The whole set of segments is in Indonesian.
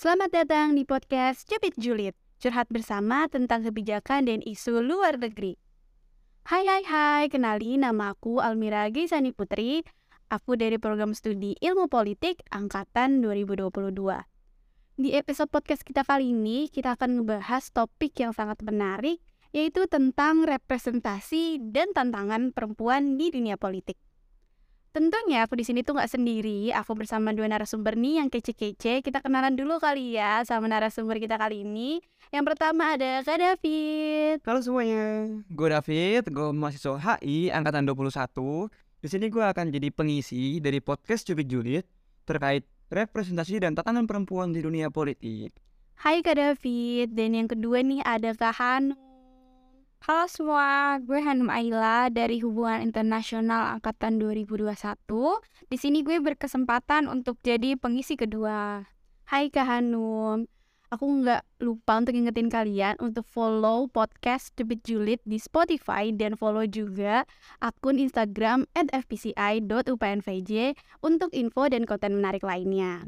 Selamat datang di podcast Cupid Julid, curhat bersama tentang kebijakan dan isu luar negeri. Hai hai hai, kenali nama aku Almira Gisani Putri. Aku dari program studi Ilmu Politik angkatan 2022. Di episode podcast kita kali ini, kita akan ngebahas topik yang sangat menarik, yaitu tentang representasi dan tantangan perempuan di dunia politik. Tentunya aku di sini tuh nggak sendiri, aku bersama dua narasumber nih yang kece-kece. Kita kenalan dulu kali ya sama narasumber kita kali ini. Yang pertama ada Kak David. Halo semuanya, gue David, gue mahasiswa HI angkatan 21. Di sini gue akan jadi pengisi dari podcast Cubit Julid terkait representasi dan tantangan perempuan di dunia politik. Hai Kak David. Dan yang kedua nih ada Kak Hanum. Halo semua, gue Hanum Aila dari Hubungan Internasional Angkatan 2021. Di sini gue berkesempatan untuk jadi pengisi kedua. Hai Kak Hanum. Aku nggak lupa untuk ingetin kalian untuk follow podcast Cubit Julid di Spotify dan follow juga akun Instagram at fpci.upnvj untuk info dan konten menarik lainnya.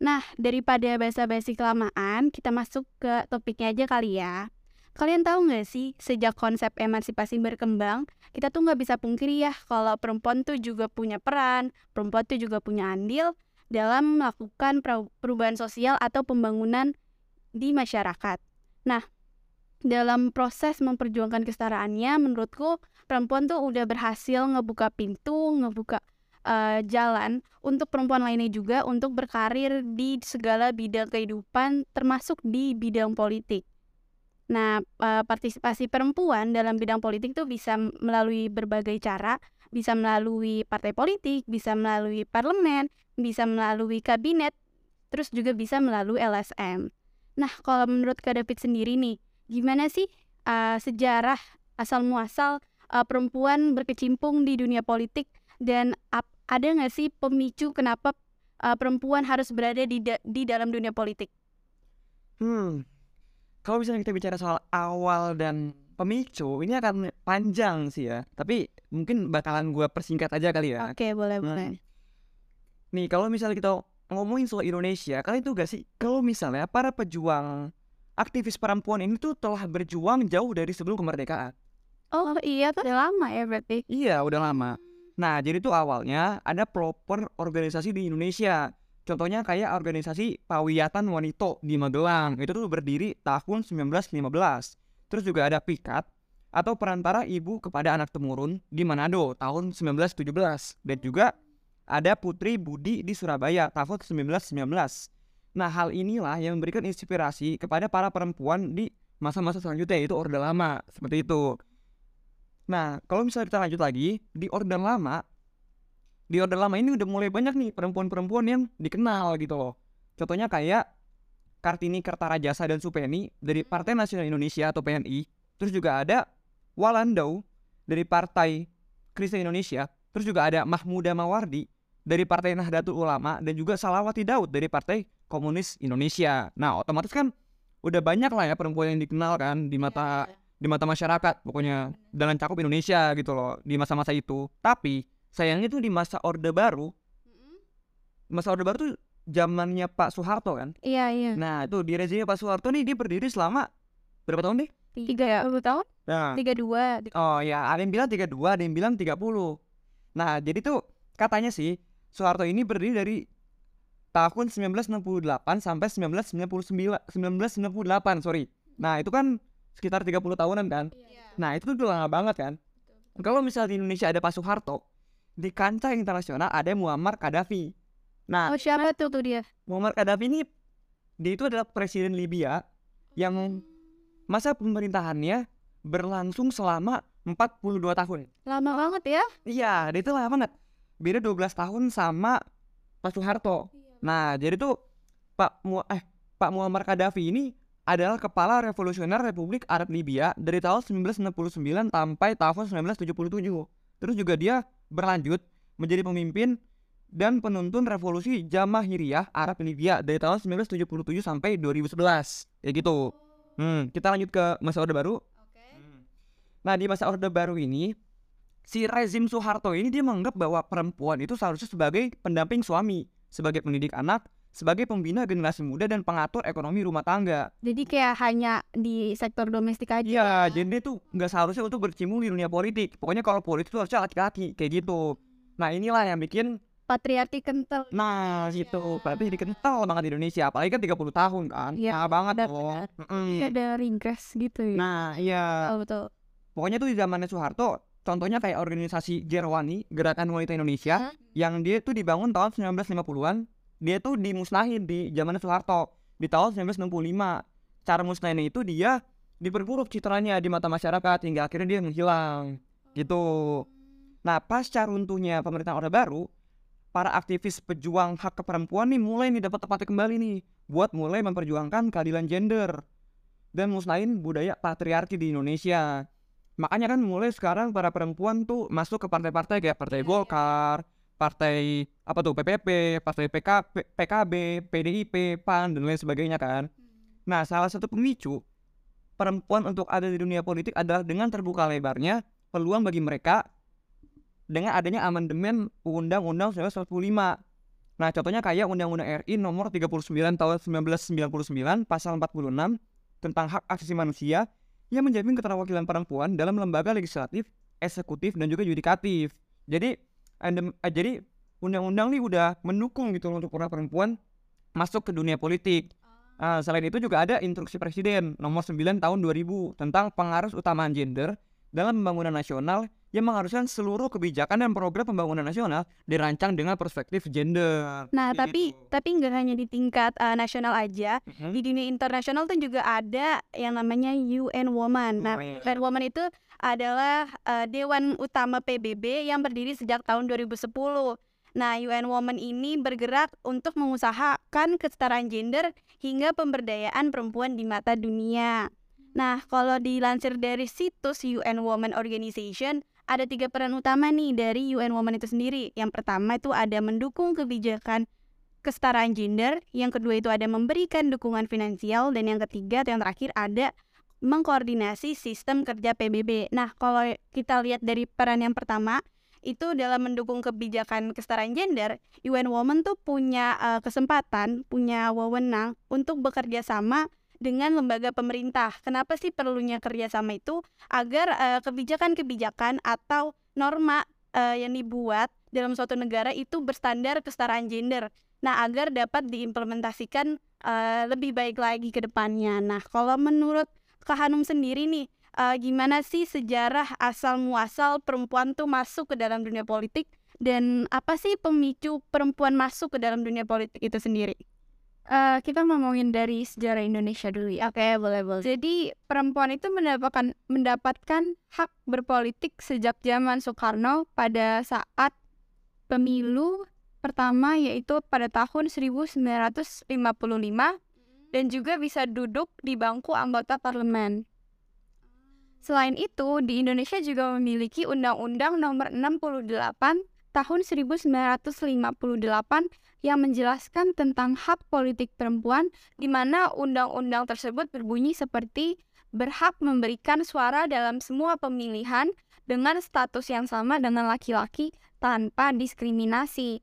Nah, daripada basa-basi kelamaan, kita masuk ke topiknya aja kali ya. Kalian tahu nggak sih, sejak konsep emansipasi berkembang, kita tuh nggak bisa pungkiri ya kalau perempuan tuh juga punya peran, perempuan tuh juga punya andil dalam melakukan perubahan sosial atau pembangunan di masyarakat. Nah, dalam proses memperjuangkan kesetaraannya, menurutku perempuan tuh udah berhasil ngebuka pintu, ngebuka uh, jalan untuk perempuan lainnya juga untuk berkarir di segala bidang kehidupan, termasuk di bidang politik. Nah, uh, partisipasi perempuan dalam bidang politik tuh bisa melalui berbagai cara, bisa melalui partai politik, bisa melalui parlemen, bisa melalui kabinet, terus juga bisa melalui LSM. Nah, kalau menurut Kak David sendiri nih, gimana sih uh, sejarah asal muasal uh, perempuan berkecimpung di dunia politik dan uh, ada nggak sih pemicu kenapa uh, perempuan harus berada di da di dalam dunia politik? Hmm, kalau misalnya kita bicara soal awal dan pemicu, ini akan panjang sih ya. Tapi mungkin bakalan gue persingkat aja kali ya. Oke, boleh nah, boleh. Nih, kalau misalnya kita ngomongin soal Indonesia, kalian tuh gak sih kalau misalnya para pejuang aktivis perempuan ini tuh telah berjuang jauh dari sebelum kemerdekaan. Oh iya tuh udah lama ya berarti? Iya udah lama. Nah jadi tuh awalnya ada proper organisasi di Indonesia Contohnya kayak organisasi Pawiyatan Wanito di Magelang. Itu tuh berdiri tahun 1915. Terus juga ada PIKAT atau perantara ibu kepada anak temurun di Manado tahun 1917 dan juga ada Putri Budi di Surabaya tahun 1919. Nah, hal inilah yang memberikan inspirasi kepada para perempuan di masa-masa selanjutnya yaitu Orde Lama, seperti itu. Nah, kalau misalnya kita lanjut lagi, di Orde Lama di Orde Lama ini udah mulai banyak nih perempuan-perempuan yang dikenal gitu loh. Contohnya kayak Kartini Kertarajasa dan Supeni dari Partai Nasional Indonesia atau PNI. Terus juga ada Walandau dari Partai Kristen Indonesia. Terus juga ada Mahmuda Mawardi dari Partai Nahdlatul Ulama dan juga Salawati Daud dari Partai Komunis Indonesia. Nah, otomatis kan udah banyak lah ya perempuan yang dikenal kan di mata di mata masyarakat pokoknya dalam cakup Indonesia gitu loh di masa-masa itu. Tapi sayangnya tuh di masa Orde Baru masa Orde Baru tuh zamannya Pak Soeharto kan? Iya iya. Nah itu di rezimnya Pak Soeharto nih dia berdiri selama berapa tahun deh tiga ya tahun? Nah. Tiga dua oh ya ada yang bilang tiga dua ada yang bilang tiga puluh. Nah jadi tuh katanya sih Soeharto ini berdiri dari tahun 1968 sampai 1999 1998 sorry. Nah itu kan sekitar 30 tahunan kan? Iya. nah itu tuh udah lama banget kan? Kalau misalnya di Indonesia ada Pak Soeharto di kancah internasional ada Muammar Gaddafi. Nah, oh siapa tuh tuh dia? Muammar Gaddafi ini dia itu adalah presiden Libya yang masa pemerintahannya berlangsung selama 42 tahun. Lama banget ya? Iya, dia itu lama banget. Beda 12 tahun sama Pak Soeharto. Iya. Nah, jadi tuh Pak Mu eh Pak Muammar Gaddafi ini adalah kepala revolusioner Republik Arab Libya dari tahun 1969 sampai tahun 1977. Terus juga dia berlanjut menjadi pemimpin dan penuntun revolusi Jamahiriyah Arab Libya dari tahun 1977 sampai 2011. Ya gitu. Hmm, kita lanjut ke masa Orde Baru. Hmm. Nah, di masa Orde Baru ini si rezim Soeharto ini dia menganggap bahwa perempuan itu seharusnya sebagai pendamping suami, sebagai pendidik anak, sebagai pembina generasi muda dan pengatur ekonomi rumah tangga. Jadi kayak hanya di sektor domestik aja. Iya, jadi dia tuh nggak seharusnya untuk berkecimpung di dunia politik. Pokoknya kalau politik tuh harusnya laki-laki kayak gitu. Nah inilah yang bikin Patriarki kental. Nah gitu, berarti jadi kental banget di Indonesia Apalagi kan 30 tahun kan Iya, Nah banget dong benar. Mm-mm. Kayak ada regress gitu ya. Nah iya betul, betul. Pokoknya tuh di zamannya Soeharto Contohnya kayak organisasi Gerwani Gerakan Wanita Indonesia Hah? Yang dia tuh dibangun tahun 1950-an Dia tuh dimusnahin di zamannya Soeharto Di tahun 1965 Cara musnahinnya itu dia diperburuk citranya di mata masyarakat Hingga akhirnya dia menghilang. Gitu. Nah pasca runtuhnya pemerintahan Orde Baru Para aktivis pejuang hak perempuan nih mulai nih dapat tempatnya kembali nih Buat mulai memperjuangkan keadilan gender Dan musnahin budaya patriarki di Indonesia. Makanya kan mulai sekarang para perempuan tuh masuk ke partai-partai kayak Partai Golkar, Partai apa tuh PPP, Partai PKB, PKB, PDIP, PAN dan lain sebagainya kan. Nah, salah satu pemicu perempuan untuk ada di dunia politik adalah dengan terbuka lebarnya peluang bagi mereka dengan adanya amandemen Undang-Undang 1945. Nah, contohnya kayak Undang-Undang RI nomor 39 tahun 1999 pasal 46 tentang hak asasi manusia yang menjamin keterwakilan perempuan dalam lembaga legislatif, eksekutif, dan juga yudikatif. Jadi, adem- eh, jadi undang-undang ini udah mendukung gitu loh untuk para perempuan masuk ke dunia politik. Ah, selain itu juga ada instruksi presiden nomor 9 tahun 2000 tentang pengaruh utamaan gender dalam pembangunan nasional yang mengharuskan seluruh kebijakan dan program pembangunan nasional dirancang dengan perspektif gender. Nah, Kayak tapi gitu. tapi nggak hanya di tingkat uh, nasional aja, Mhm. di dunia internasional tuh juga ada yang namanya UN Women. Nah, UN. UN Women itu adalah uh, dewan utama PBB yang berdiri sejak tahun 2010. Nah, UN Women ini bergerak untuk mengusahakan kesetaraan gender hingga pemberdayaan perempuan di mata dunia. Nah, kalau dilansir dari situs UN Women Organization, ada tiga peran utama nih dari UN Women itu sendiri. Yang pertama itu ada mendukung kebijakan kesetaraan gender, yang kedua itu ada memberikan dukungan finansial, dan yang ketiga atau yang terakhir ada mengkoordinasi sistem kerja PBB. Nah, kalau kita lihat dari peran yang pertama, itu dalam mendukung kebijakan kesetaraan gender, UN Women tuh punya eh, kesempatan, punya wewenang untuk bekerja sama dengan lembaga pemerintah. Kenapa sih perlunya kerjasama itu? Agar eh, kebijakan-kebijakan atau norma eh, yang dibuat dalam suatu negara itu berstandar kesetaraan gender. Nah, agar dapat diimplementasikan eh, lebih baik lagi ke depannya. Nah, kalau menurut Kak Hanum sendiri nih, eh, gimana sih sejarah asal muasal perempuan tuh masuk ke dalam dunia politik dan apa sih pemicu perempuan masuk ke dalam dunia politik itu sendiri? Eh, kita ngomongin dari sejarah Indonesia dulu ya. Oke, boleh boleh. Jadi perempuan itu mendapatkan mendapatkan hak berpolitik sejak zaman Soekarno pada saat pemilu pertama yaitu pada tahun 1955 dan juga bisa duduk di bangku anggota parlemen. Selain itu, di Indonesia juga memiliki Undang-Undang Nomor 68 Tahun 1958 yang menjelaskan tentang hak politik perempuan di mana undang-undang tersebut berbunyi seperti berhak memberikan suara dalam semua pemilihan dengan status yang sama dengan laki-laki tanpa diskriminasi.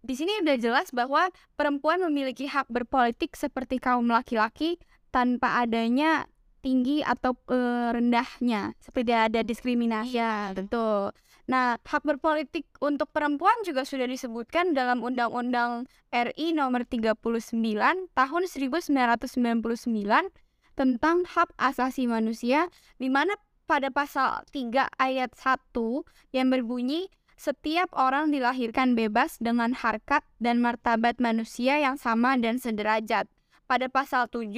Di sini udah jelas bahwa perempuan memiliki hak berpolitik seperti kaum laki-laki tanpa adanya tinggi atau eh, rendahnya seperti ada diskriminasi. Ya, tentu. Nah, hak berpolitik untuk perempuan juga sudah disebutkan dalam Undang-Undang RI nomor 39 tahun 1999 tentang hak asasi manusia di mana pada pasal 3 ayat 1 yang berbunyi setiap orang dilahirkan bebas dengan harkat dan martabat manusia yang sama dan sederajat. Pada pasal 7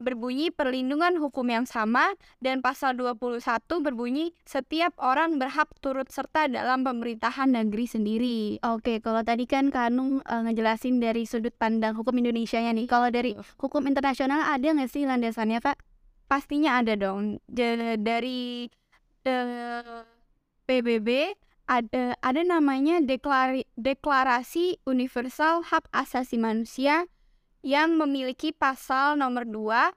berbunyi perlindungan hukum yang sama dan pasal 21 berbunyi setiap orang berhak turut serta dalam pemerintahan negeri sendiri. Oke, kalau tadi kan Kak Anung eh, ngejelasin dari sudut pandang hukum Indonesia ya nih. Kalau dari hukum internasional ada nggak sih landasannya, Kak? Pastinya ada dong. Ja- dari eh, PBB ada ada namanya deklari- deklarasi universal hak asasi manusia yang memiliki pasal nomor 2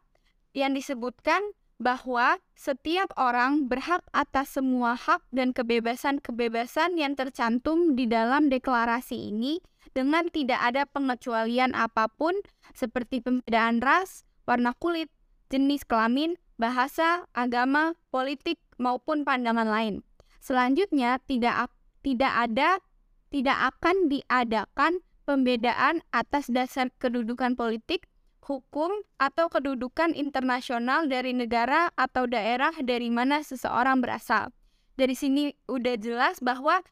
yang disebutkan bahwa setiap orang berhak atas semua hak dan kebebasan-kebebasan yang tercantum di dalam deklarasi ini dengan tidak ada pengecualian apa pun seperti pembedaan ras, warna kulit, jenis kelamin, bahasa, agama, politik, maupun pandangan lain. Selanjutnya, tidak tidak ada tidak akan diadakan pembedaan atas dasar kedudukan politik, hukum, atau kedudukan internasional dari negara atau daerah dari mana seseorang berasal. Dari sini udah jelas bahwa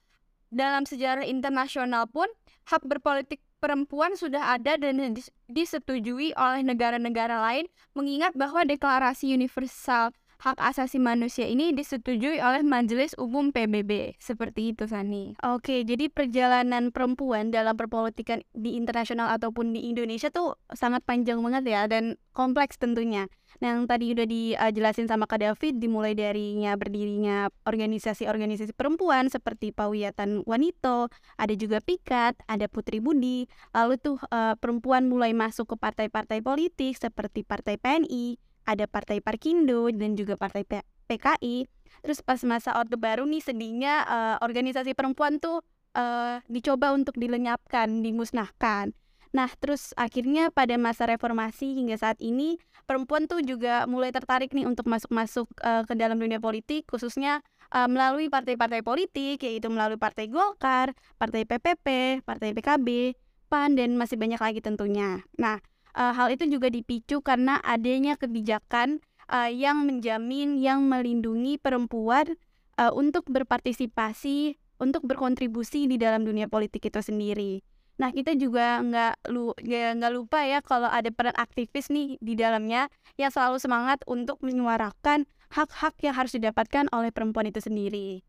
dalam sejarah internasional pun hak berpolitik perempuan sudah ada dan disetujui oleh negara-negara lain mengingat bahwa deklarasi universal hak asasi manusia ini disetujui oleh Majelis Umum PBB. Seperti itu, Sani. Oke, jadi perjalanan perempuan dalam perpolitikan di internasional ataupun di Indonesia tuh sangat panjang banget ya dan kompleks tentunya. Nah, yang tadi udah dijelasin sama Kak David dimulai darinya berdirinya organisasi-organisasi perempuan seperti Pawiyatan Wanito, ada juga Pikat, ada Putri Budi. Lalu tuh uh, perempuan mulai masuk ke partai-partai politik seperti Partai PNI, ada Partai Parkindo dan juga Partai P PKI. Terus pas masa Orde Baru nih sedihnya uh, organisasi perempuan tuh uh, dicoba untuk dilenyapkan, dimusnahkan. Nah, terus akhirnya pada masa reformasi hingga saat ini perempuan tuh juga mulai tertarik nih untuk masuk-masuk uh, ke dalam dunia politik khususnya uh, melalui partai-partai politik yaitu melalui Partai Golkar, Partai PPP, Partai PKB, PAN dan masih banyak lagi tentunya. Nah, uh, hal itu juga dipicu karena adanya kebijakan uh, yang menjamin yang melindungi perempuan uh, untuk berpartisipasi untuk berkontribusi di dalam dunia politik itu sendiri. Nah kita juga nggak lu nggak lupa ya kalau ada peran aktivis nih di dalamnya yang selalu semangat untuk menyuarakan hak-hak yang harus didapatkan oleh perempuan itu sendiri.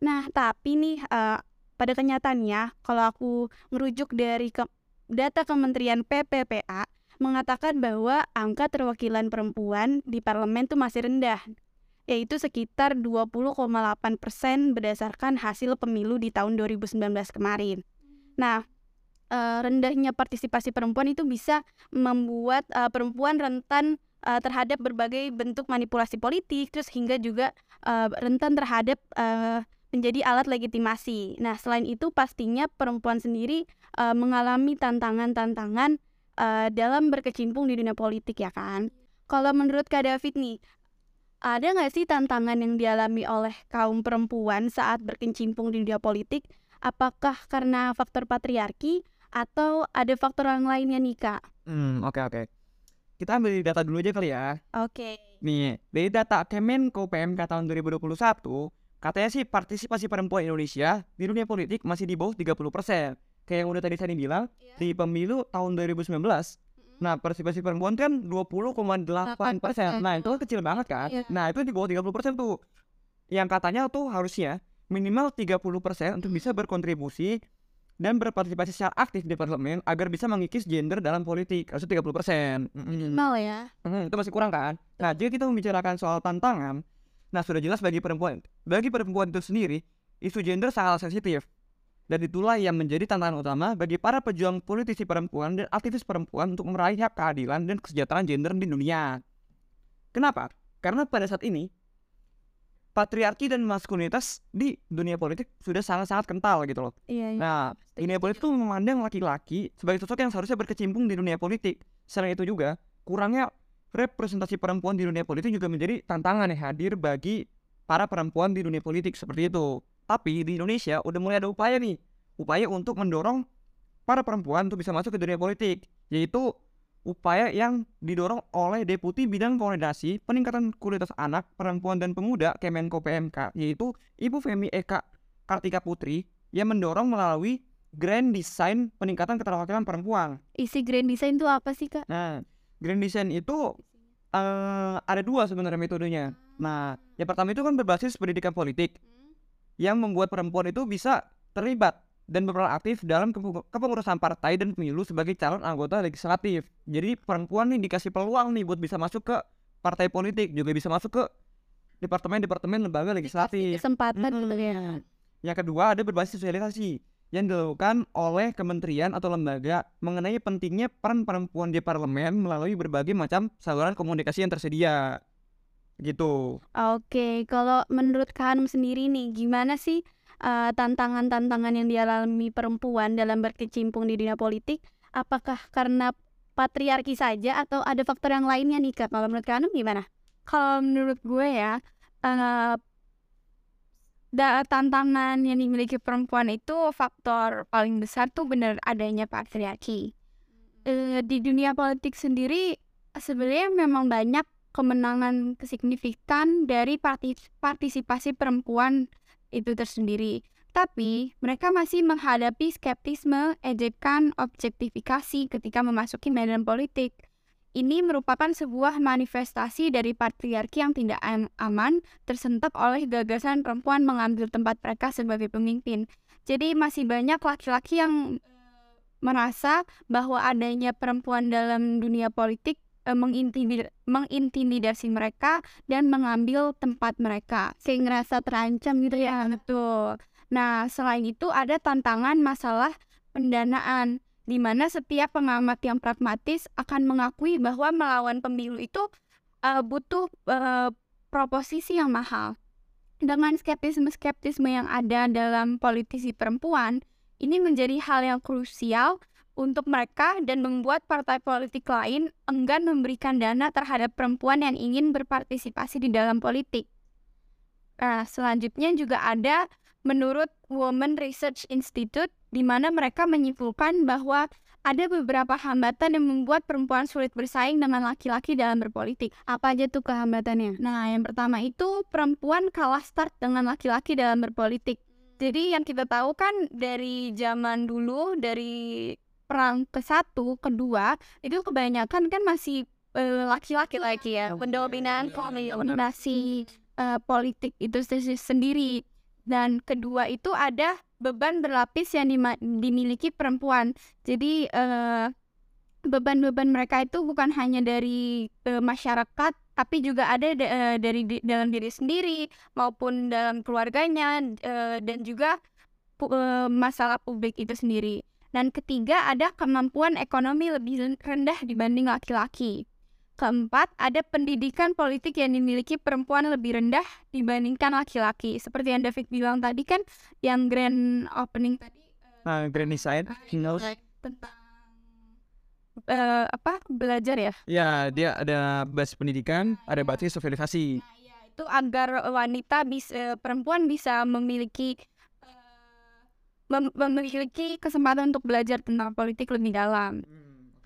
Nah tapi nih uh, pada kenyataannya kalau aku merujuk dari ke data Kementerian PPPA mengatakan bahwa angka terwakilan perempuan di parlemen itu masih rendah, yaitu sekitar 20,8 persen berdasarkan hasil pemilu di tahun 2019 kemarin. Nah, uh, rendahnya partisipasi perempuan itu bisa membuat uh, perempuan rentan uh, terhadap berbagai bentuk manipulasi politik, terus hingga juga rentan terhadap menjadi alat legitimasi. Nah, selain itu pastinya perempuan sendiri mengalami tantangan-tantangan uh, dalam berkecimpung di dunia politik ya kan. Kalau menurut Kak David nih, ada nggak sih tantangan yang dialami oleh kaum perempuan saat berkecimpung di dunia politik? Apakah karena faktor patriarki atau ada faktor yang lainnya nih kak? Hmm oke okay, oke. Okay. Kita ambil data dulu aja kali ya. Oke. Okay. Nih dari data Kemenko PMK tahun 2021 katanya sih partisipasi perempuan Indonesia di dunia politik masih di bawah 30 persen kayak yang udah tadi saya bilang yeah. di pemilu tahun 2019 mm-hmm. nah partisipasi perempuan kan 20,8 persen. nah itu kan kecil banget kan? Yeah. nah itu di bawah 30 persen tuh. Yang katanya tuh harusnya minimal 30 persen untuk bisa berkontribusi dan berpartisipasi secara aktif di parlemen agar bisa mengikis gender dalam politik. Harusnya 30 persen. Minimal ya. Mm, itu masih kurang kan? Nah jika kita membicarakan soal tantangan. Nah sudah jelas bagi perempuan bagi perempuan itu sendiri isu gender sangat sensitif dan itulah yang menjadi tantangan utama bagi para pejuang politisi perempuan dan aktivis perempuan untuk meraih hak keadilan dan kesejahteraan gender di dunia. Kenapa? Karena pada saat ini patriarki dan maskulinitas di dunia politik sudah sangat-sangat kental gitu loh. Iya, iya. Nah, dunia politik itu memandang laki-laki sebagai sosok yang seharusnya berkecimpung di dunia politik. Selain itu juga, kurangnya representasi perempuan di dunia politik juga menjadi tantangan yang hadir bagi para perempuan di dunia politik seperti itu. Tapi di Indonesia udah mulai ada upaya nih, upaya untuk mendorong para perempuan untuk bisa masuk ke dunia politik, yaitu upaya yang didorong oleh Deputi Bidang Koordinasi Peningkatan Kualitas Anak, Perempuan dan Pemuda Kemenko PMK, yaitu Ibu Femi Eka Kartika Putri yang mendorong melalui Grand Design Peningkatan Keterwakilan Perempuan. Isi Grand Design itu apa sih kak? Nah, Grand Design itu uh, ada dua sebenarnya metodenya. Nah, yang pertama itu kan berbasis pendidikan politik yang membuat perempuan itu bisa terlibat dan berperan aktif dalam kepengurusan partai dan pemilu sebagai calon anggota legislatif. Jadi perempuan nih dikasih peluang nih buat bisa masuk ke partai politik, juga bisa masuk ke departemen-departemen lembaga legislatif. Kesempatan hmm. ya. Yang kedua ada berbasis sosialisasi yang dilakukan oleh kementerian atau lembaga mengenai pentingnya peran perempuan di parlemen melalui berbagai macam saluran komunikasi yang tersedia gitu. Oke, kalau menurut Kak Hanum sendiri nih, gimana sih tantangan-tantangan yang dialami perempuan dalam berkecimpung di dunia politik apakah karena patriarki saja atau ada faktor yang lainnya nih kak kalau menurut kalian gimana Kalau menurut gue ya, eh, da- tantangan yang dimiliki perempuan itu faktor paling besar tuh bener adanya patriarki. Eh, di dunia politik sendiri sebenarnya memang banyak kemenangan signifikan dari partis- partisipasi perempuan itu tersendiri. Tapi mereka masih menghadapi skeptisme, ejekan, objektifikasi ketika memasuki medan politik. Ini merupakan sebuah manifestasi dari patriarki yang tidak am- aman, tersentuh oleh gagasan perempuan mengambil tempat mereka sebagai pemimpin. Jadi masih banyak laki-laki yang merasa bahwa adanya perempuan dalam dunia politik eh, mengintimid- mengintimidasi mereka dan mengambil tempat mereka. kayak ngerasa terancam gitu ya Betul. Nah, selain itu ada tantangan masalah pendanaan di mana setiap pengamat yang pragmatis akan mengakui bahwa melawan pemilu itu eh, butuh eh, proposisi yang mahal. Dengan skeptisme-skeptisme yang ada dalam politisi perempuan, ini menjadi hal yang krusial untuk mereka dan membuat partai politik lain enggan memberikan dana terhadap perempuan yang ingin berpartisipasi di dalam politik. Nah, selanjutnya juga ada menurut Women Research Institute di mana mereka menyimpulkan bahwa ada beberapa hambatan yang membuat perempuan sulit bersaing dengan laki-laki dalam berpolitik. apa aja tuh kehambatannya Nah, yang pertama itu perempuan kalah start dengan laki-laki dalam berpolitik. Jadi yang kita tahu kan dari zaman dulu dari perang ke satu, kedua itu kebanyakan kan masih laki-laki lagi ya, pendominan dominasi eh, politik itu se- sendiri. Dan kedua itu ada beban berlapis yang dimiliki perempuan. Jadi eh, beban-beban mereka itu bukan hanya dari eh, masyarakat tapi juga ada da- eh, dari di- dalam diri sendiri maupun dalam keluarganya eh, dan juga pu- masalah publik itu sendiri. Dan ketiga ada kemampuan ekonomi lebih rendah dibanding laki-laki. Keempat, ada pendidikan politik yang dimiliki perempuan lebih rendah dibandingkan laki-laki. Seperti yang David bilang tadi kan, yang grand opening tadi Nah, Granny Side. Knows. tentang eh, apa belajar ya Ya, dia ada basis pendidikan, ada basis sosialisasi. itu agar wanita bisa perempuan bisa memiliki eh, mem- memiliki kesempatan untuk belajar tentang politik lebih dalam.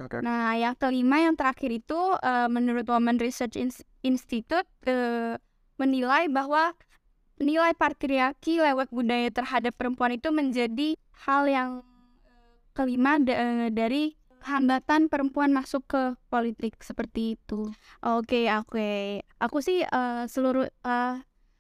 Oke, oke. Nah, yang kelima yang terakhir itu eh, menurut Women Research Ins- Institute eh, menilai bahwa nilai patriarki lewat budaya terhadap perempuan itu menjadi hal yang eh, kelima da- dari hambatan perempuan masuk ke politik seperti itu. Oke, oke. Aku sih eh, seluruh eh,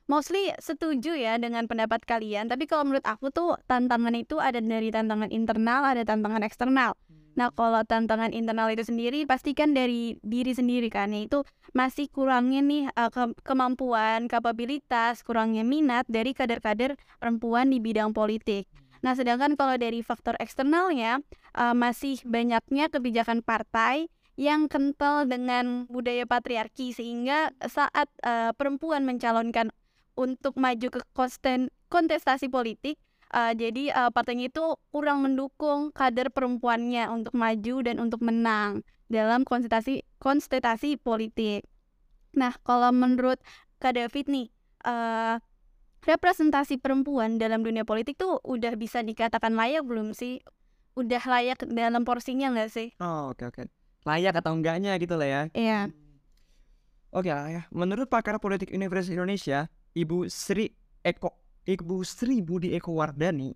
mostly setuju ya dengan pendapat kalian. Tapi kalau menurut aku tuh tantangan itu ada dari tantangan internal, ada tantangan eksternal. Nah, kalau tantangan internal itu sendiri pasti kan dari diri sendiri kan, yaitu masih kurangnya nih eh, ke- kemampuan, kapabilitas, kurangnya minat dari kader-kader perempuan di bidang politik. Nah, sedangkan kalau dari faktor eksternalnya eh, masih banyaknya kebijakan partai yang kental dengan budaya patriarki sehingga saat eh, perempuan mencalonkan untuk maju ke konsten kontestasi politik eh, jadi eh, partainya itu kurang mendukung kader perempuannya untuk maju dan untuk menang dalam konsultasi konsultasi politik. Nah, kalau menurut Kak David nih, eh, representasi perempuan dalam dunia politik tuh udah bisa dikatakan layak belum sih? Udah layak dalam porsinya nggak sih? Oh, oke oke. Layak atau enggaknya gitu lah ya. Iya. Oke lah ya. Menurut pakar politik Universitas Indonesia, Ibu Sri Eko Ibu Sri Budi Eko Wardani,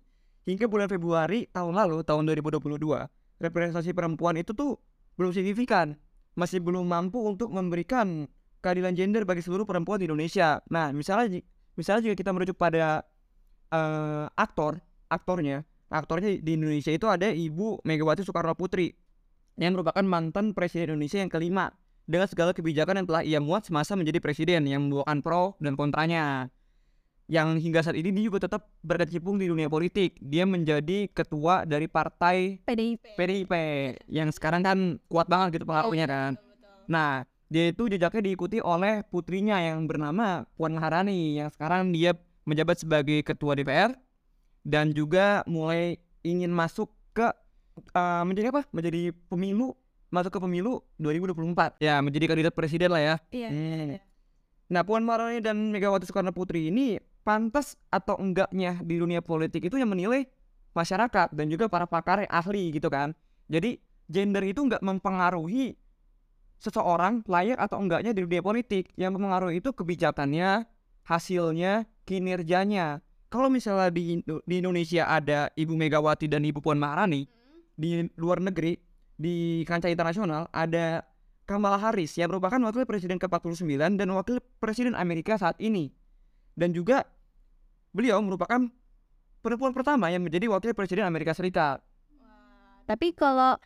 hingga bulan Februari tahun lalu, tahun 2022, representasi perempuan itu tuh belum signifikan. Masih belum mampu untuk memberikan keadilan gender bagi seluruh perempuan di Indonesia. Nah, misalnya misalnya jika kita merujuk pada eh, aktor, aktornya, aktornya di Indonesia itu ada Ibu Megawati Soekarno Putri yang merupakan mantan presiden Indonesia yang kelima dengan segala kebijakan yang telah ia muat semasa menjadi presiden yang membawakan pro dan kontranya. Yang hingga saat ini dia juga tetap berkecimpung di dunia politik. Dia menjadi ketua dari partai PDIP. PDIP yang sekarang kan kuat banget gitu pengaruhnya kan. Nah, dia itu jejaknya diikuti oleh putrinya yang bernama Puan Maharani yang sekarang dia menjabat sebagai ketua DPR dan juga mulai ingin masuk ke uh, menjadi apa? Menjadi pemilu masuk ke pemilu 2024 ya menjadi kandidat presiden lah ya. Iya. Hmm. Nah Puan Maharani dan Megawati Soekarno Putri ini pantas atau enggaknya di dunia politik itu yang menilai masyarakat dan juga para pakar yang ahli gitu kan. Jadi gender itu enggak mempengaruhi seseorang layak atau enggaknya di dunia politik. Yang mempengaruhi itu kebijakannya, hasilnya, kinerjanya. Kalau misalnya di, di Indonesia ada Ibu Megawati dan Ibu Puan Maharani, di luar negeri di kancah internasional ada Kamala Harris yang merupakan wakil presiden ke-49 dan wakil presiden Amerika saat ini. Dan juga beliau merupakan perempuan pertama yang menjadi wakil presiden Amerika Serikat. Tapi kalau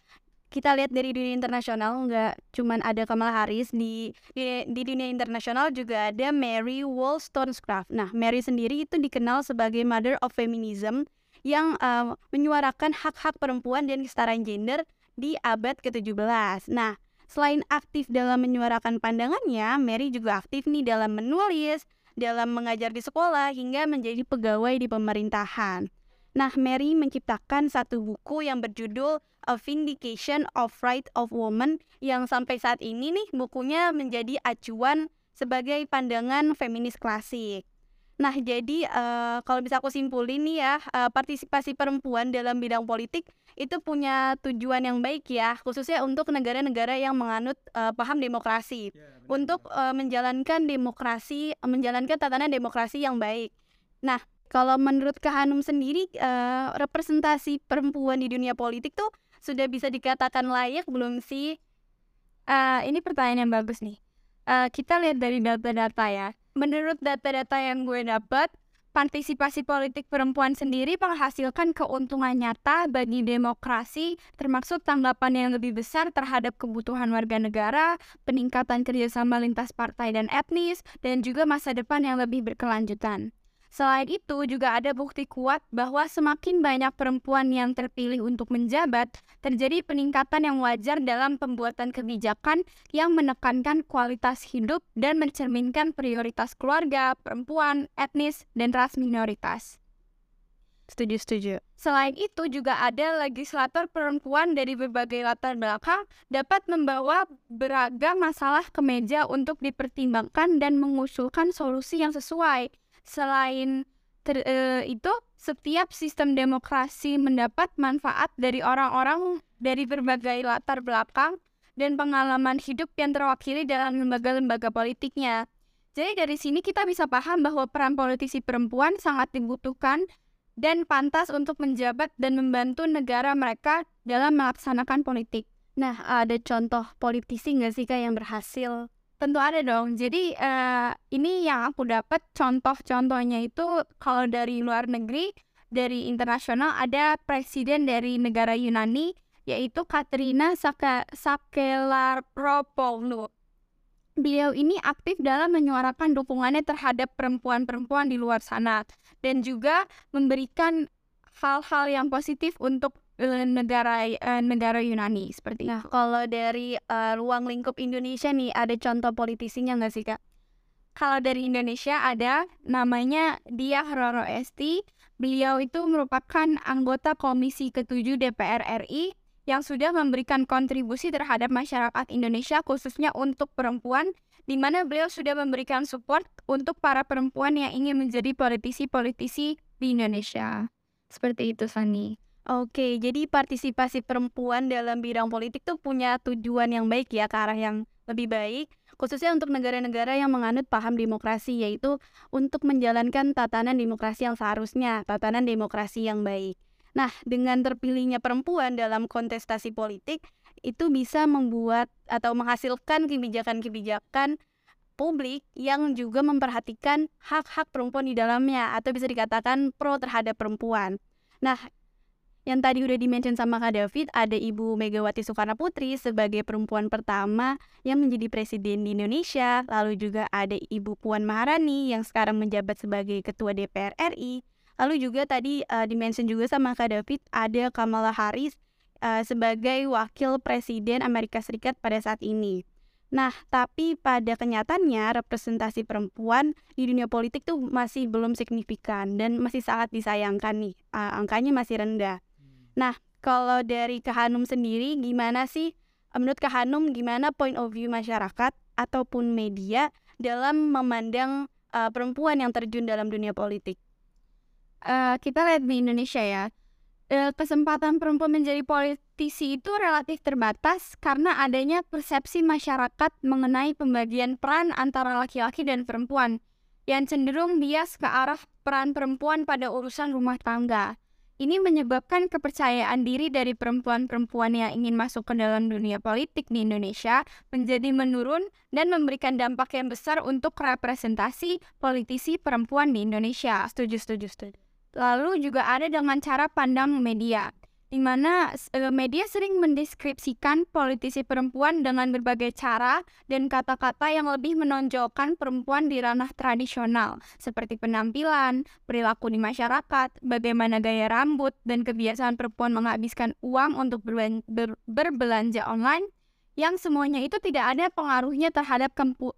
kita lihat dari dunia internasional nggak cuman ada Kamala Harris di, di di dunia internasional juga ada Mary Wollstonecraft. Nah, Mary sendiri itu dikenal sebagai mother of feminism yang uh, menyuarakan hak-hak perempuan dan kesetaraan gender di abad ke-17. Nah, selain aktif dalam menyuarakan pandangannya, Mary juga aktif nih dalam menulis, dalam mengajar di sekolah, hingga menjadi pegawai di pemerintahan. Nah, Mary menciptakan satu buku yang berjudul A Vindication of Right of Woman yang sampai saat ini nih bukunya menjadi acuan sebagai pandangan feminis klasik. Nah, jadi uh, kalau bisa aku simpulin nih ya, uh, partisipasi perempuan dalam bidang politik itu punya tujuan yang baik ya, khususnya untuk negara-negara yang menganut uh, paham demokrasi, ya, untuk uh, menjalankan demokrasi, menjalankan tatanan demokrasi yang baik. Nah, kalau menurut Kak Hanum sendiri, uh, representasi perempuan di dunia politik tuh sudah bisa dikatakan layak belum sih? Uh, ini pertanyaan yang bagus nih. Uh, kita lihat dari data-data ya menurut data-data yang gue dapat, partisipasi politik perempuan sendiri menghasilkan keuntungan nyata bagi demokrasi, termasuk tanggapan yang lebih besar terhadap kebutuhan warga negara, peningkatan kerjasama lintas partai dan etnis, dan juga masa depan yang lebih berkelanjutan. Selain itu, juga ada bukti kuat bahwa semakin banyak perempuan yang terpilih untuk menjabat, terjadi peningkatan yang wajar dalam pembuatan kebijakan yang menekankan kualitas hidup dan mencerminkan prioritas keluarga, perempuan, etnis, dan ras minoritas. Setuju, setuju. Selain itu juga ada legislator perempuan dari berbagai latar belakang dapat membawa beragam masalah ke meja untuk dipertimbangkan dan mengusulkan solusi yang sesuai selain ter, uh, itu setiap sistem demokrasi mendapat manfaat dari orang-orang dari berbagai latar belakang dan pengalaman hidup yang terwakili dalam lembaga-lembaga politiknya. Jadi dari sini kita bisa paham bahwa peran politisi perempuan sangat dibutuhkan dan pantas untuk menjabat dan membantu negara mereka dalam melaksanakan politik. Nah, ada contoh politisi nggak sih Kak yang berhasil Tentu ada dong. Jadi uh, ini yang aku dapat contoh-contohnya itu kalau dari luar negeri, dari internasional ada presiden dari negara Yunani yaitu Katrina Sakelaropoulou. Beliau ini aktif dalam menyuarakan dukungannya terhadap perempuan-perempuan di luar sana dan juga memberikan hal-hal yang positif untuk negara uh, negara Yunani seperti nah kalau dari uh, ruang lingkup Indonesia nih ada contoh politisinya nggak sih kak? Kalau dari Indonesia ada namanya Dia Roro Esti. Beliau itu merupakan anggota Komisi Ketujuh DPR RI yang sudah memberikan kontribusi terhadap masyarakat Indonesia khususnya untuk perempuan di mana beliau sudah memberikan support untuk para perempuan yang ingin menjadi politisi-politisi di Indonesia. Seperti itu Sani. Oke, jadi partisipasi perempuan dalam bidang politik tuh punya tujuan yang baik ya ke arah yang lebih baik, khususnya untuk negara-negara yang menganut paham demokrasi, yaitu untuk menjalankan tatanan demokrasi yang seharusnya, tatanan demokrasi yang baik. Nah, dengan terpilihnya perempuan dalam kontestasi politik, itu bisa membuat atau menghasilkan kebijakan-kebijakan publik yang juga memperhatikan hak-hak perempuan di dalamnya, atau bisa dikatakan pro terhadap perempuan. Nah, yang tadi udah dimention sama Kak David, ada Ibu Megawati Soekarno Putri sebagai perempuan pertama yang menjadi presiden di Indonesia. Lalu juga ada Ibu Puan Maharani yang sekarang menjabat sebagai Ketua DPR RI. Lalu juga tadi uh, dimention juga sama Kak David, ada Kamala Harris uh, sebagai wakil presiden Amerika Serikat pada saat ini. Nah, tapi pada kenyataannya representasi perempuan di dunia politik tuh masih belum signifikan dan masih sangat disayangkan nih. Uh, angkanya masih rendah. Nah, kalau dari Kahanum sendiri gimana sih menurut Kahanum gimana point of view masyarakat ataupun media dalam memandang uh, perempuan yang terjun dalam dunia politik? Uh, kita lihat di Indonesia ya, kesempatan perempuan menjadi politisi itu relatif terbatas karena adanya persepsi masyarakat mengenai pembagian peran antara laki-laki dan perempuan yang cenderung bias ke arah peran perempuan pada urusan rumah tangga. Ini menyebabkan kepercayaan diri dari perempuan-perempuan yang ingin masuk ke dalam dunia politik di Indonesia menjadi menurun dan memberikan dampak yang besar untuk representasi politisi perempuan di Indonesia. Setuju, setuju, setuju. Lalu juga ada dengan cara pandang media, di mana uh, media sering mendeskripsikan politisi perempuan dengan berbagai cara dan kata-kata yang lebih menonjolkan perempuan di ranah tradisional, seperti penampilan, perilaku di masyarakat, bagaimana gaya rambut, dan kebiasaan perempuan menghabiskan uang untuk berbelanja online, yang semuanya itu tidak ada pengaruhnya terhadap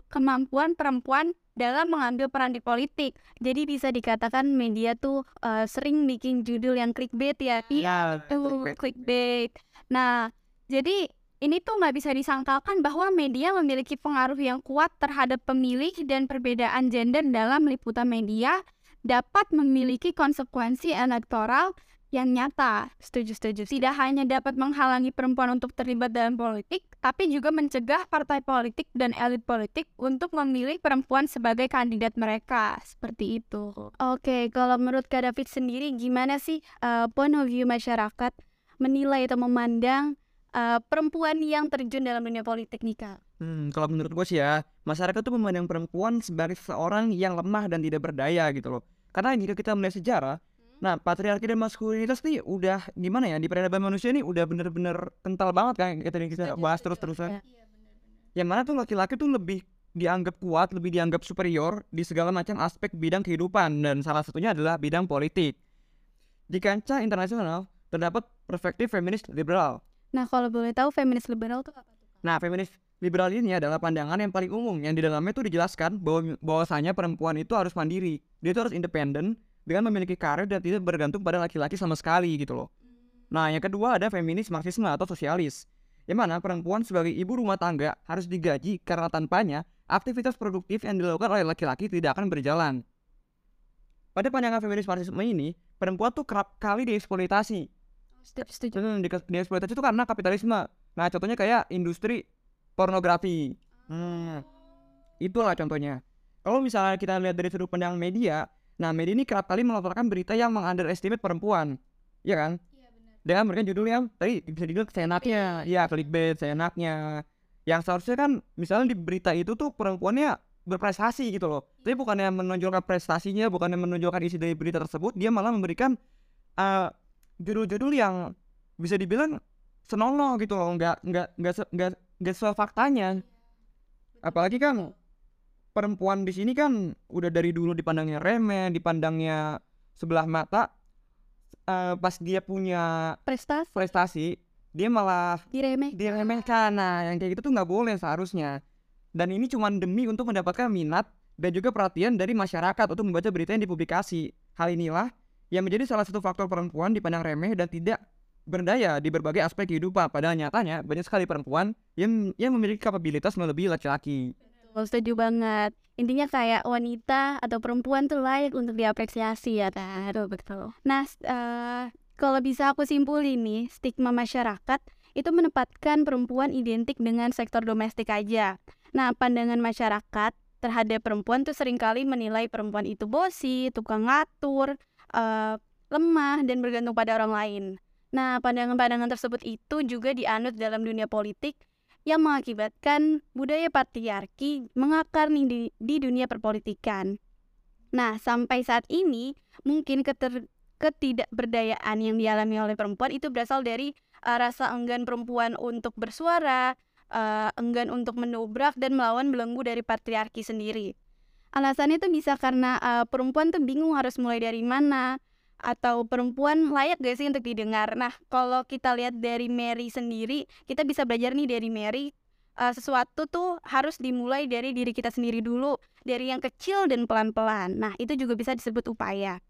kemampuan perempuan dalam mengambil peran di politik. Jadi bisa dikatakan media tuh uh, sering bikin judul yang clickbait ya. Iya, clickbait. clickbait. Nah, jadi ini tuh nggak bisa disangkalkan bahwa media memiliki pengaruh yang kuat terhadap pemilih dan perbedaan gender dalam liputan media dapat memiliki konsekuensi elektoral yang nyata. Setuju, setuju. Tidak hanya dapat menghalangi perempuan untuk terlibat dalam politik, tapi juga mencegah partai politik dan elit politik untuk memilih perempuan sebagai kandidat mereka. Seperti itu. Oke, kalau menurut Kak David sendiri, gimana sih uh, point of view masyarakat menilai atau memandang uh, perempuan yang terjun dalam dunia politik nih Kak? Hmm, kalau menurut gue sih ya, masyarakat tuh memandang perempuan sebagai seorang yang lemah dan tidak berdaya gitu loh. Karena jika kita melihat sejarah, Nah, patriarki dan maskulinitas nih udah gimana ya di peradaban manusia ini udah bener-bener kental banget kan kita kita bahas terus-terusan. Ya. Yang mana tuh laki-laki tuh lebih dianggap kuat, lebih dianggap superior di segala macam aspek bidang kehidupan dan salah satunya adalah bidang politik. Di kancah internasional terdapat perspektif feminis liberal. Nah, kalau boleh tahu feminis liberal itu apa tuh? Nah, feminis liberal ini adalah pandangan yang paling umum yang di dalamnya itu dijelaskan bahwa bahwasanya perempuan itu harus mandiri, dia itu harus independen dengan memiliki karir dan tidak bergantung pada laki-laki sama sekali gitu loh. Nah, yang kedua ada feminis marxisme atau sosialis. Yang mana perempuan sebagai ibu rumah tangga harus digaji karena tanpanya aktivitas produktif yang dilakukan oleh laki-laki tidak akan berjalan. Pada pandangan feminis marxisme ini, perempuan tuh kerap kali dieksploitasi. Setuju. Hmm, di, dieksploitasi itu karena kapitalisme. Nah, contohnya kayak industri pornografi. Hmm, itulah contohnya. Kalau misalnya kita lihat dari sudut pandang media, Nah, media ini kerap kali melaporkan berita yang mengunderestimate perempuan. Iya kan? Iya benar. Dengan memberikan judul yang tadi bisa dibilang seenaknya, ya clickbait seenaknya. Yang seharusnya kan misalnya di berita itu tuh perempuannya berprestasi gitu loh. Tapi bukannya menonjolkan prestasinya, bukannya menonjolkan isi dari berita tersebut, dia malah memberikan uh, judul-judul yang bisa dibilang senonoh gitu loh, nggak nggak nggak nggak nggak sesuai faktanya. Apalagi kan perempuan di sini kan udah dari dulu dipandangnya remeh, dipandangnya sebelah mata. Uh, pas dia punya prestasi, prestasi dia malah diremeh diremehkan. Nah, yang kayak gitu tuh nggak boleh seharusnya. Dan ini cuma demi untuk mendapatkan minat dan juga perhatian dari masyarakat untuk membaca berita yang dipublikasi. Hal inilah yang menjadi salah satu faktor perempuan dipandang remeh dan tidak berdaya di berbagai aspek kehidupan. Padahal nyatanya banyak sekali perempuan yang yang memiliki kapabilitas melebihi laki-laki. Setuju banget. Intinya kayak wanita atau perempuan tuh layak untuk diapresiasi ya kan. Betul, betul. Nah, uh, kalau bisa aku simpulin nih, stigma masyarakat itu menempatkan perempuan identik dengan sektor domestik aja. Nah, pandangan masyarakat terhadap perempuan tuh sering kali menilai perempuan itu bosi, tukang ngatur, uh, lemah, dan bergantung pada orang lain. Nah, pandangan-pandangan tersebut itu juga dianut dalam dunia politik yang mengakibatkan budaya patriarki mengakar nih di, di dunia perpolitikan. Nah, sampai saat ini mungkin keter, ketidakberdayaan yang dialami oleh perempuan itu berasal dari uh, rasa enggan perempuan untuk bersuara, uh, enggan untuk menobrak dan melawan belenggu dari patriarki sendiri. Alasannya itu bisa karena uh, perempuan tuh bingung harus mulai dari mana, atau perempuan layak gak sih untuk didengar? Nah, kalau kita lihat dari Mary sendiri, kita bisa belajar nih dari Mary uh, sesuatu tuh harus dimulai dari diri kita sendiri dulu, dari yang kecil dan pelan-pelan. Nah, itu juga bisa disebut upaya.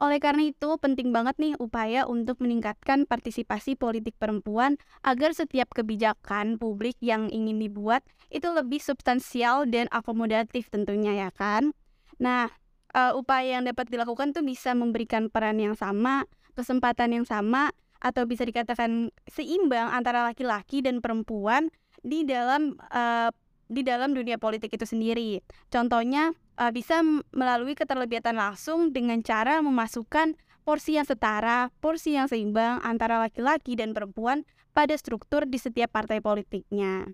Oleh karena itu, penting banget nih upaya untuk meningkatkan partisipasi politik perempuan agar setiap kebijakan publik yang ingin dibuat itu lebih substansial dan akomodatif tentunya ya kan. Nah, uh, upaya yang dapat dilakukan tuh bisa memberikan peran yang sama, kesempatan yang sama, atau bisa dikatakan seimbang antara laki-laki dan perempuan di dalam uh, di dalam dunia politik itu sendiri. Contohnya uh, bisa melalui keterlibatan langsung dengan cara memasukkan porsi yang setara, porsi yang seimbang antara laki-laki dan perempuan pada struktur di setiap partai politiknya.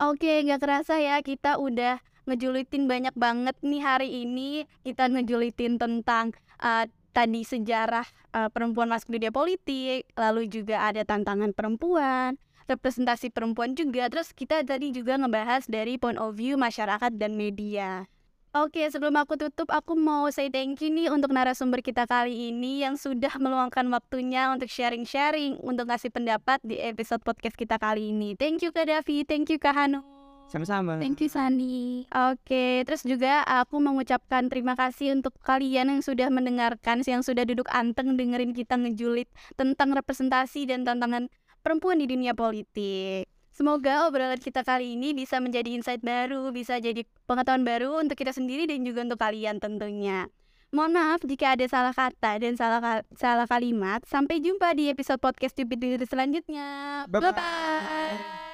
Oke, nggak kerasa ya kita udah ngejulitin banyak banget nih hari ini. Kita ngejulitin tentang uh, tadi sejarah uh, perempuan masuk dunia politik, lalu juga ada tantangan perempuan, representasi perempuan juga. Terus kita tadi juga ngebahas dari point of view masyarakat dan media. Oke, sebelum aku tutup, aku mau say thank you nih untuk narasumber kita kali ini yang sudah meluangkan waktunya untuk sharing-sharing, untuk ngasih pendapat di episode podcast kita kali ini. Thank you Kak Davi, thank you Kak Hanu. Sama-sama. Thank you Sani. Oke, terus juga aku mengucapkan terima kasih untuk kalian yang sudah mendengarkan, yang sudah duduk anteng dengerin kita ngejulit tentang representasi dan tantangan perempuan di dunia politik. Semoga obrolan kita kali ini bisa menjadi insight baru, bisa jadi pengetahuan baru untuk kita sendiri dan juga untuk kalian tentunya. Mohon maaf jika ada salah kata dan salah salah kalimat. Sampai jumpa di episode podcast Stupid selanjutnya. Bye-bye. Bye-bye.